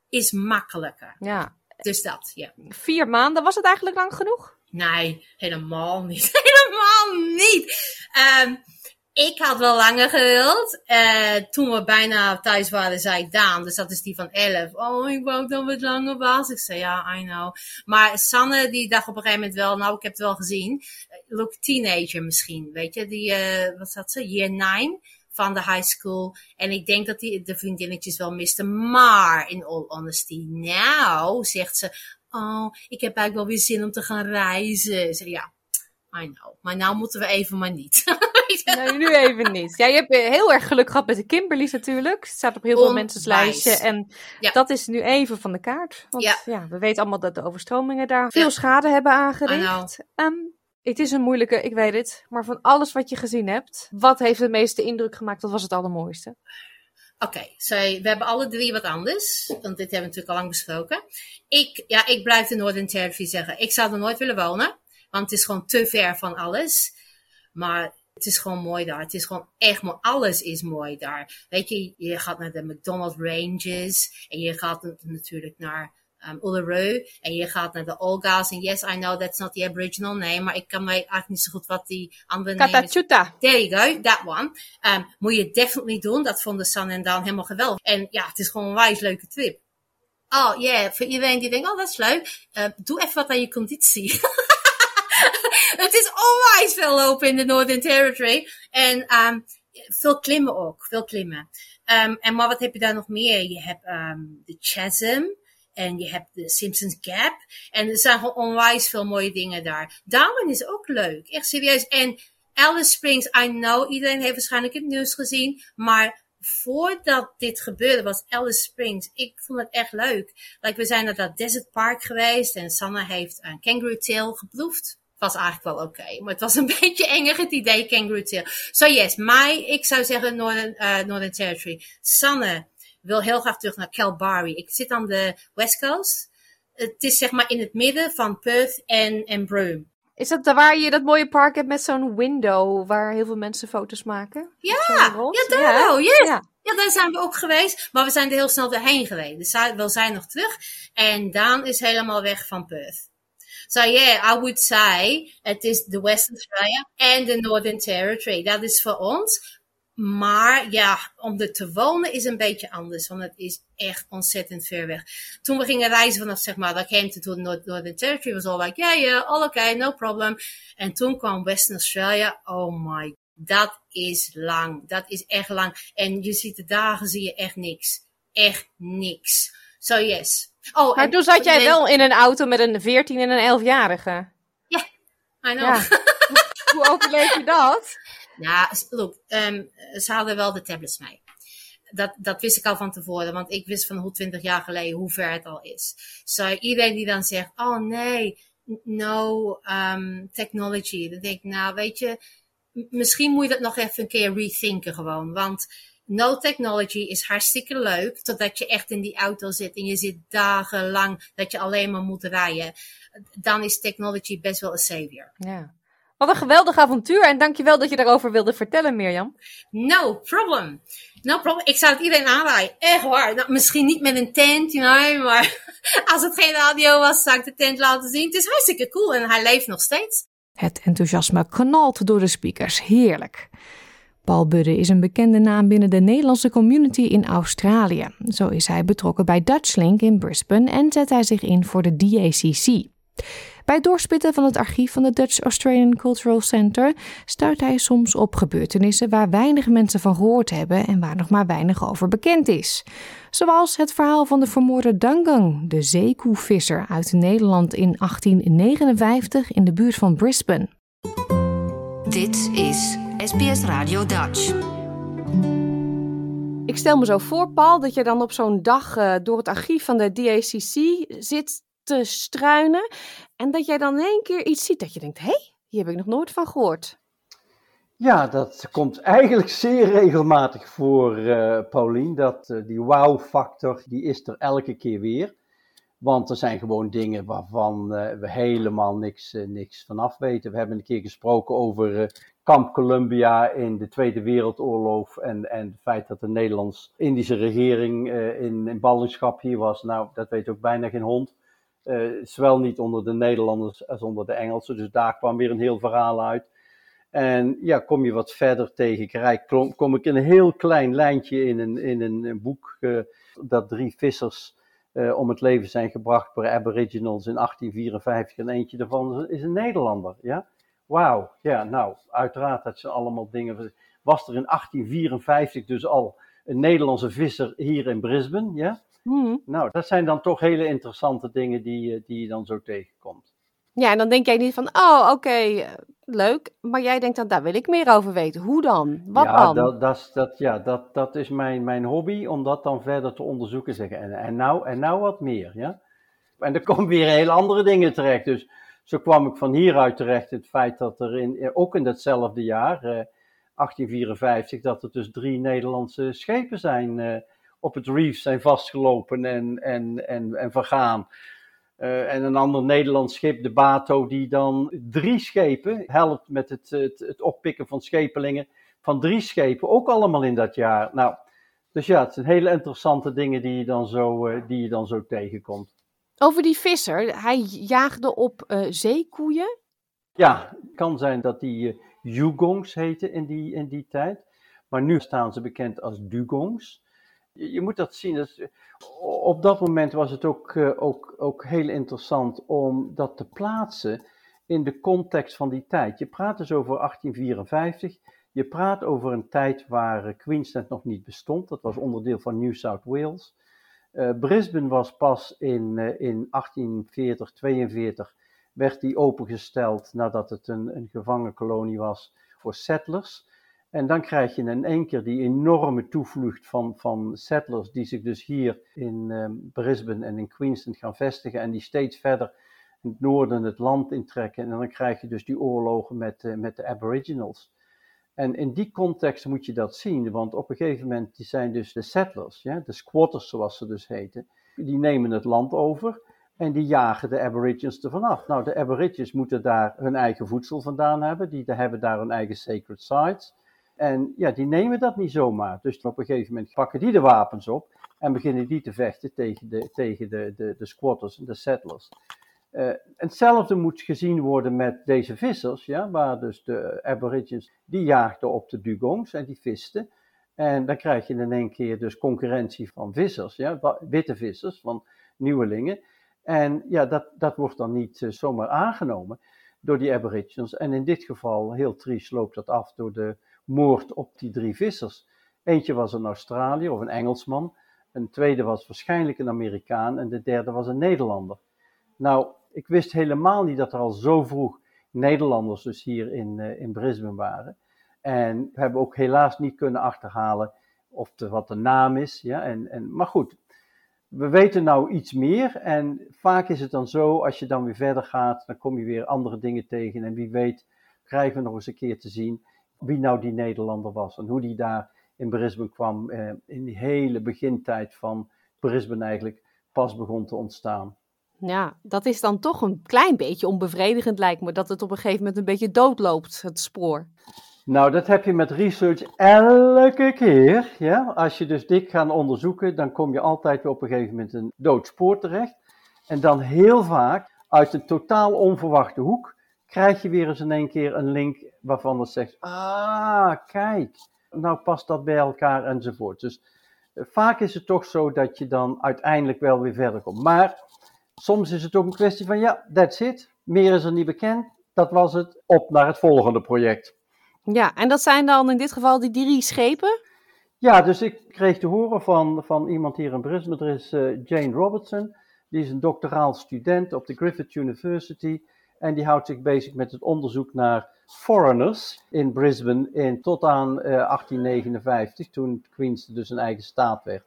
is makkelijker. Ja. Dus dat, ja. Vier maanden, was het eigenlijk lang genoeg? Nee, helemaal niet. helemaal niet. Um, ik had wel langer gewild. Uh, toen we bijna thuis waren, zei Daan, dus dat is die van 11. Oh, ik wou dat het langer was. Ik zei, ja, I know. Maar Sanne, die dacht op een gegeven moment wel, nou, ik heb het wel gezien. Look, teenager misschien, weet je. Die, uh, wat zat ze? Year 9 van de high school. En ik denk dat die de vriendinnetjes wel misten. Maar, in all honesty, nou, zegt ze, oh, ik heb eigenlijk wel weer zin om te gaan reizen. Ik zeg, ja, I know. Maar nou moeten we even maar niet. nee, nu even niet. Ja, je hebt heel erg geluk gehad met de Kimberly's natuurlijk. Het staat op heel veel mensen's lijstje. En ja. dat is nu even van de kaart. Want ja. ja. we weten allemaal dat de overstromingen daar veel schade hebben aangericht. Um, het is een moeilijke, ik weet het. Maar van alles wat je gezien hebt, wat heeft de meeste indruk gemaakt? Wat was het allermooiste? Oké, okay, so, we hebben alle drie wat anders. Want dit hebben we natuurlijk al lang besproken. Ik, ja, ik blijf de Northern Territory zeggen. Ik zou er nooit willen wonen. Want het is gewoon te ver van alles. Maar het is gewoon mooi daar. Het is gewoon echt mooi. Alles is mooi daar. Weet je, je gaat naar de McDonald's Ranges. En je gaat natuurlijk naar um, Uluru. En je gaat naar de Olga's. En yes, I know that's not the Aboriginal name. Maar ik kan mij eigenlijk niet zo goed wat die andere naam is. Katachuta. There you go, that one. Um, moet je definitely doen. Dat vonden San en Dan helemaal geweldig. En ja, het is gewoon een wijs leuke trip. Oh ja, yeah. voor iedereen die denkt, oh dat is leuk. Uh, doe even wat aan je conditie. het is onwijs veel lopen in de Northern Territory. En um, veel klimmen ook, veel klimmen. Um, en maar wat heb je daar nog meer? Je hebt um, de Chasm. En je hebt de Simpsons Gap. En er zijn gewoon onwijs veel mooie dingen daar. Darwin is ook leuk. Echt serieus. En Alice Springs, I know, iedereen heeft waarschijnlijk het nieuws gezien. Maar voordat dit gebeurde was Alice Springs. Ik vond het echt leuk. We zijn naar dat Desert Park geweest. En Sanne heeft een kangaroo tail geproefd was eigenlijk wel oké. Okay. Maar het was een beetje enger het idee kangaroo tail. So yes, mij, ik zou zeggen Northern, uh, Northern Territory. Sanne wil heel graag terug naar Kalbarri. Ik zit aan de West Coast. Het is zeg maar in het midden van Perth en, en Broome. Is dat waar je dat mooie park hebt met zo'n window waar heel veel mensen foto's maken? Ja, ja daar ja. yes. Ja. ja. daar zijn we ook geweest. Maar we zijn er heel snel doorheen geweest. Dus we zijn nog terug. En Daan is helemaal weg van Perth. So yeah, I would say het is de Western Australia en de Northern Territory. Dat is voor ons. Maar ja, om er te wonen is een beetje anders, want het is echt ontzettend ver weg. Toen we gingen reizen vanaf, zeg maar, dat came to Northern Territory, was all like, yeah, yeah, all okay, no problem. En toen kwam Western Australia, oh my, dat is lang. Dat is echt lang. En je ziet de dagen, zie je echt niks. Echt niks. So yes, Oh, maar toen zat jij wel in een auto met een 14 en een 11-jarige. Ja, I know. Ja. Hoe overleef je dat? Ja, look, um, ze hadden wel de tablets mee. Dat, dat wist ik al van tevoren, want ik wist van hoe 20 jaar geleden hoe ver het al is. So, iedereen die dan zegt, oh nee, no um, technology. Dan denk ik, nou weet je, misschien moet je dat nog even een keer rethinken gewoon. Want no technology is hartstikke leuk, totdat je echt in die auto zit en je zit dagenlang dat je alleen maar moet rijden. Dan is technology best wel een savior. Ja. Wat een geweldig avontuur en dankjewel dat je daarover wilde vertellen, Mirjam. No problem. No problem. Ik zou het iedereen aanraden. Echt waar. Nou, misschien niet met een tent, you know, maar als het geen radio was, zou ik de tent laten zien. Het is hartstikke cool en hij leeft nog steeds. Het enthousiasme knalt door de speakers. Heerlijk. Paul Budde is een bekende naam binnen de Nederlandse community in Australië. Zo is hij betrokken bij Dutchlink in Brisbane en zet hij zich in voor de DACC. Bij doorspitten van het archief van het Dutch Australian Cultural Center stuit hij soms op gebeurtenissen waar weinig mensen van gehoord hebben en waar nog maar weinig over bekend is. Zoals het verhaal van de vermoorde Dangang, de zeekoevisser uit Nederland in 1859 in de buurt van Brisbane. Dit is SBS Radio Dutch. Ik stel me zo voor, Paul, dat je dan op zo'n dag uh, door het archief van de DACC zit te struinen. En dat jij dan in één keer iets ziet dat je denkt: hé, hey, hier heb ik nog nooit van gehoord. Ja, dat komt eigenlijk zeer regelmatig voor, uh, Paulien. Dat, uh, die wow-factor, die is er elke keer weer. Want er zijn gewoon dingen waarvan uh, we helemaal niks, uh, niks vanaf weten. We hebben een keer gesproken over uh, kamp Columbia in de Tweede Wereldoorlog en, en het feit dat de Nederlands-Indische regering in, in ballingschap hier was. Nou, dat weet ook bijna geen hond. zowel niet onder de Nederlanders als onder de Engelsen. Dus daar kwam weer een heel verhaal uit. En ja, kom je wat verder tegen Rijk, kom, kom ik in een heel klein lijntje in een, in een boek dat drie vissers uh, om het leven zijn gebracht door aboriginals in 1854 en eentje daarvan is een Nederlander. Ja? Wauw, ja, nou, uiteraard, dat zijn allemaal dingen. Was er in 1854 dus al een Nederlandse visser hier in Brisbane? Ja? Hmm. Nou, dat zijn dan toch hele interessante dingen die, die je dan zo tegenkomt. Ja, en dan denk jij niet van, oh, oké, leuk. Maar jij denkt dan, daar wil ik meer over weten. Hoe dan? Wat ja, dan? Dat, dat, dat, ja, dat, dat is mijn, mijn hobby, om dat dan verder te onderzoeken. Zeggen. En, en, nou, en nou wat meer, ja. En er komen weer hele andere dingen terecht. Dus zo kwam ik van hieruit terecht het feit dat er in, ook in datzelfde jaar, eh, 1854, dat er dus drie Nederlandse schepen zijn eh, op het reef zijn vastgelopen en, en, en, en vergaan. Uh, en een ander Nederlands schip, de Bato, die dan drie schepen helpt met het, het, het, oppikken van schepelingen van drie schepen, ook allemaal in dat jaar. Nou, dus ja, het zijn hele interessante dingen die je dan zo, uh, die je dan zo tegenkomt. Over die visser, hij jaagde op uh, zeekoeien. Ja, het kan zijn dat die dugongs heten in die, in die tijd. Maar nu staan ze bekend als dugongs. Je, moet dat zien. Dat, op dat moment was het ook, uh, ook, ook heel interessant om dat te plaatsen in de context van die tijd. Je praat dus over 1854. Je praat over een tijd waar Queensland nog niet bestond. Dat was onderdeel van New South Wales. Brisbane was pas in, uh, in 1840, 42 werd die opengesteld nadat het een, een gevangenkolonie was voor settlers. En dan krijg je in één keer die enorme toevlucht van, van settlers die zich dus hier in um, Brisbane en in Queensland gaan vestigen en die steeds verder in het noorden het land intrekken. En dan krijg je dus die oorlogen met, uh, met de Aboriginals. En in die context moet je dat zien, want op een gegeven moment die zijn dus de settlers, ja, de squatters zoals ze dus heten, die nemen het land over en die jagen de aborigines er vanaf. Nou, de aborigines moeten daar hun eigen voedsel vandaan hebben, die hebben daar hun eigen sacred sites. En ja, die nemen dat niet zomaar. Dus op een gegeven moment pakken die de wapens op en beginnen die te vechten tegen de, tegen de, de, de squatters en de settlers. Uh, hetzelfde moet gezien worden met deze vissers, ja, waar dus de aborigines, die jaagden op de dugongs en die visten. En dan krijg je in één keer dus concurrentie van vissers, ja, witte vissers, van nieuwelingen. En ja, dat, dat wordt dan niet uh, zomaar aangenomen door die aborigines. En in dit geval, heel triest, loopt dat af door de moord op die drie vissers. Eentje was een Australiër of een Engelsman, een tweede was waarschijnlijk een Amerikaan en de derde was een Nederlander. Nou, ik wist helemaal niet dat er al zo vroeg Nederlanders dus hier in, uh, in Brisbane waren. En we hebben ook helaas niet kunnen achterhalen of de, wat de naam is. Ja? En, en, maar goed, we weten nou iets meer. En vaak is het dan zo, als je dan weer verder gaat, dan kom je weer andere dingen tegen. En wie weet krijgen we nog eens een keer te zien wie nou die Nederlander was. En hoe die daar in Brisbane kwam, eh, in die hele begintijd van Brisbane eigenlijk pas begon te ontstaan. Ja, dat is dan toch een klein beetje onbevredigend lijkt me, dat het op een gegeven moment een beetje doodloopt, het spoor. Nou, dat heb je met research elke keer. Ja? Als je dus dik gaat onderzoeken, dan kom je altijd weer op een gegeven moment een dood spoor terecht. En dan heel vaak, uit een totaal onverwachte hoek, krijg je weer eens in één keer een link waarvan het zegt, ah, kijk, nou past dat bij elkaar enzovoort. Dus uh, vaak is het toch zo dat je dan uiteindelijk wel weer verder komt. Maar soms is het ook een kwestie van, ja, that's it, meer is er niet bekend, dat was het, op naar het volgende project. Ja, en dat zijn dan in dit geval die drie schepen? Ja, dus ik kreeg te horen van, van iemand hier in Brisbane, er is uh, Jane Robertson, die is een doctoraal student op de Griffith University en die houdt zich bezig met het onderzoek naar foreigners in Brisbane in, tot aan uh, 1859, toen Queens dus een eigen staat werd.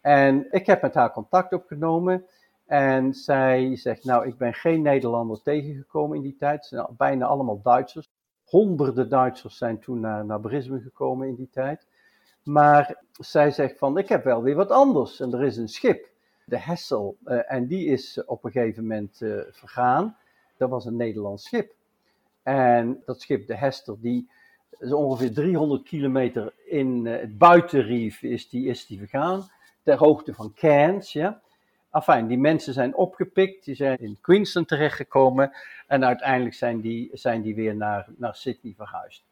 En ik heb met haar contact opgenomen en zij zegt, nou, ik ben geen Nederlander tegengekomen in die tijd, het zijn bijna allemaal Duitsers. Honderden Duitsers zijn toen naar, naar Brisbane gekomen in die tijd. Maar zij zegt van, ik heb wel weer wat anders. En er is een schip, de Hessel, uh, en die is op een gegeven moment uh, vergaan. Dat was een Nederlands schip. En dat schip, de Hester, die is ongeveer 300 kilometer in uh, het buitenrief is die, is die vergaan. Ter hoogte van Cairns, ja. Die mensen zijn opgepikt, die zijn in Queensland terechtgekomen en uiteindelijk zijn die, zijn die weer naar, naar Sydney verhuisd.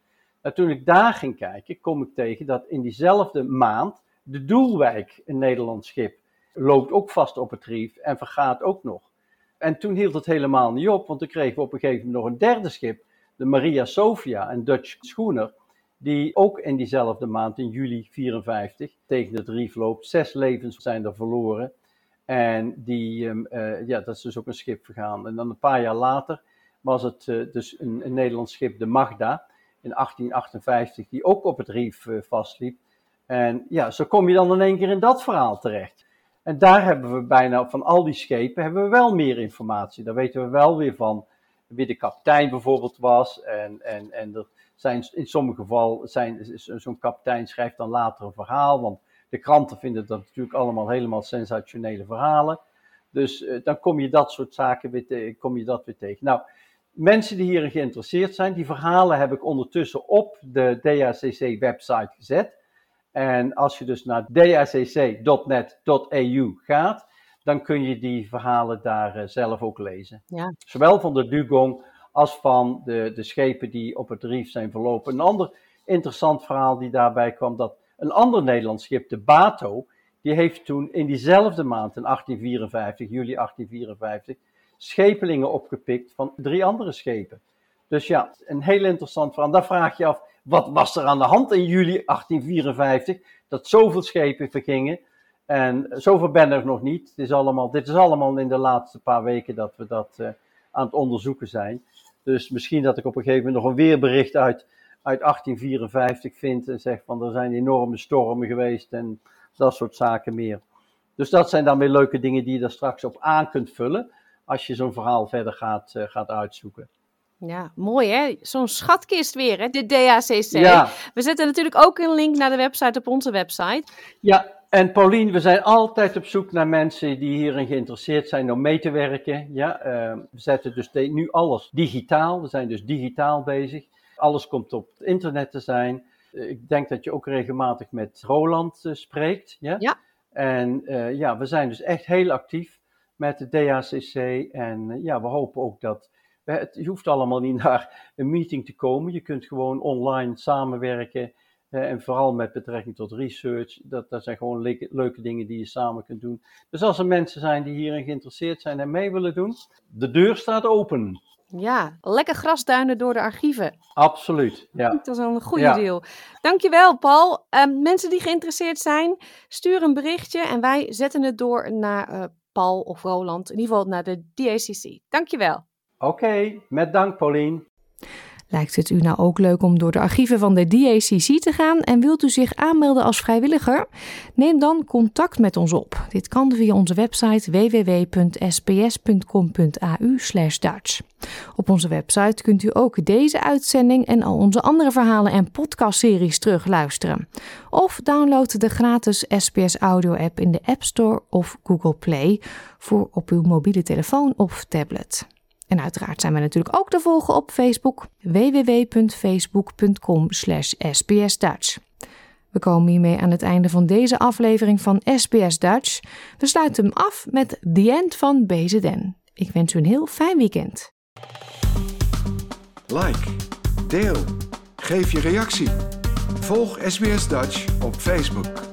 Nou, toen ik daar ging kijken, kom ik tegen dat in diezelfde maand de Doelwijk, een Nederlands schip, loopt ook vast op het rief en vergaat ook nog. En toen hield het helemaal niet op, want toen kregen we op een gegeven moment nog een derde schip, de Maria Sophia, een Dutch schooner, die ook in diezelfde maand, in juli 54, tegen het rief loopt. Zes levens zijn er verloren. En die, um, uh, ja, dat is dus ook een schip vergaan. En dan een paar jaar later was het uh, dus een, een, Nederlands schip, de Magda, in 1858, die ook op het rief uh, vastliep. En ja, zo kom je dan in één keer in dat verhaal terecht. En daar hebben we bijna, van al die schepen, hebben we wel meer informatie. Daar weten we wel weer van wie de kapitein bijvoorbeeld was. En, en, en er zijn in sommige gevallen, zijn, zo'n kapitein schrijft dan later een verhaal, want de kranten vinden dat natuurlijk allemaal helemaal sensationele verhalen. Dus uh, dan kom je dat soort zaken weer, kom je dat weer tegen. Nou, mensen die hierin geïnteresseerd zijn, die verhalen heb ik ondertussen op de DACC-website gezet. En als je dus naar dacc.net.au gaat, dan kun je die verhalen daar eh, zelf ook lezen. Ja. Zowel van de dugong als van de, de schepen die op het rief zijn verlopen. Een ander interessant verhaal die daarbij kwam, dat een ander Nederlands schip, de Bato, die heeft toen in diezelfde maand, in 1854, juli 1854, schepelingen opgepikt van drie andere schepen. Dus ja, een heel interessant verhaal. Dan vraag je af, wat was er aan de hand in juli 1854, dat zoveel schepen vergingen? En zoveel ben er nog niet. Is allemaal, dit is allemaal in de laatste paar weken dat we dat uh, aan het onderzoeken zijn. Dus misschien dat ik op een gegeven moment nog een weerbericht uit, uit 1854 vind en zeg van er zijn enorme stormen geweest en dat soort zaken meer. Dus dat zijn dan weer leuke dingen die je er straks op aan kunt vullen als je zo'n verhaal verder gaat, uh, gaat uitzoeken. Ja, mooi hè? Zo'n schatkist weer, hè? De DACC. Ja. We zetten natuurlijk ook een link naar de website op onze website. Ja, en Paulien, we zijn altijd op zoek naar mensen die hierin geïnteresseerd zijn om mee te werken. Ja, uh, we zetten dus nu alles digitaal. We zijn dus digitaal bezig. Alles komt op het internet te zijn. Uh, ik denk dat je ook regelmatig met Roland uh, spreekt. Ja. ja. En ja, we zijn dus echt heel actief met de DACC. En ja, we hopen ook dat het, je hoeft allemaal niet naar een meeting te komen. Je kunt gewoon online samenwerken. en vooral met betrekking tot research. Dat, dat zijn gewoon leuke, leuke dingen die je samen kunt doen. Dus als er mensen zijn die hierin geïnteresseerd zijn en mee willen doen, de deur staat open. Ja, lekker grasduinen door de archieven. Absoluut, ja. Dat is een goede ja. deal. Dankjewel, Paul. Um, mensen die geïnteresseerd zijn, stuur een berichtje en wij zetten het door naar uh, Paul of Roland. In ieder geval naar de DACC. Dankjewel. Oké, met dank Paulien. Lijkt het u nou ook leuk om door de archieven van de DACC te gaan en wilt u zich aanmelden als vrijwilliger? Neem dan contact met ons op. Dit kan via onze website www.sps.com.au/dutch. Op onze website kunt u ook deze uitzending en al onze andere verhalen en podcastseries terugluisteren. Of download de gratis SPS Audio app in de App Store of Google Play voor op uw mobiele telefoon of tablet. En uiteraard zijn we natuurlijk ook te volgen op Facebook www.facebook.com sbsdutch. We komen hiermee aan het einde van deze aflevering van SBS Dutch. We sluiten hem af met The End van BZN. Ik wens u een heel fijn weekend. Like, deel, geef je reactie. Volg SBS Dutch op Facebook.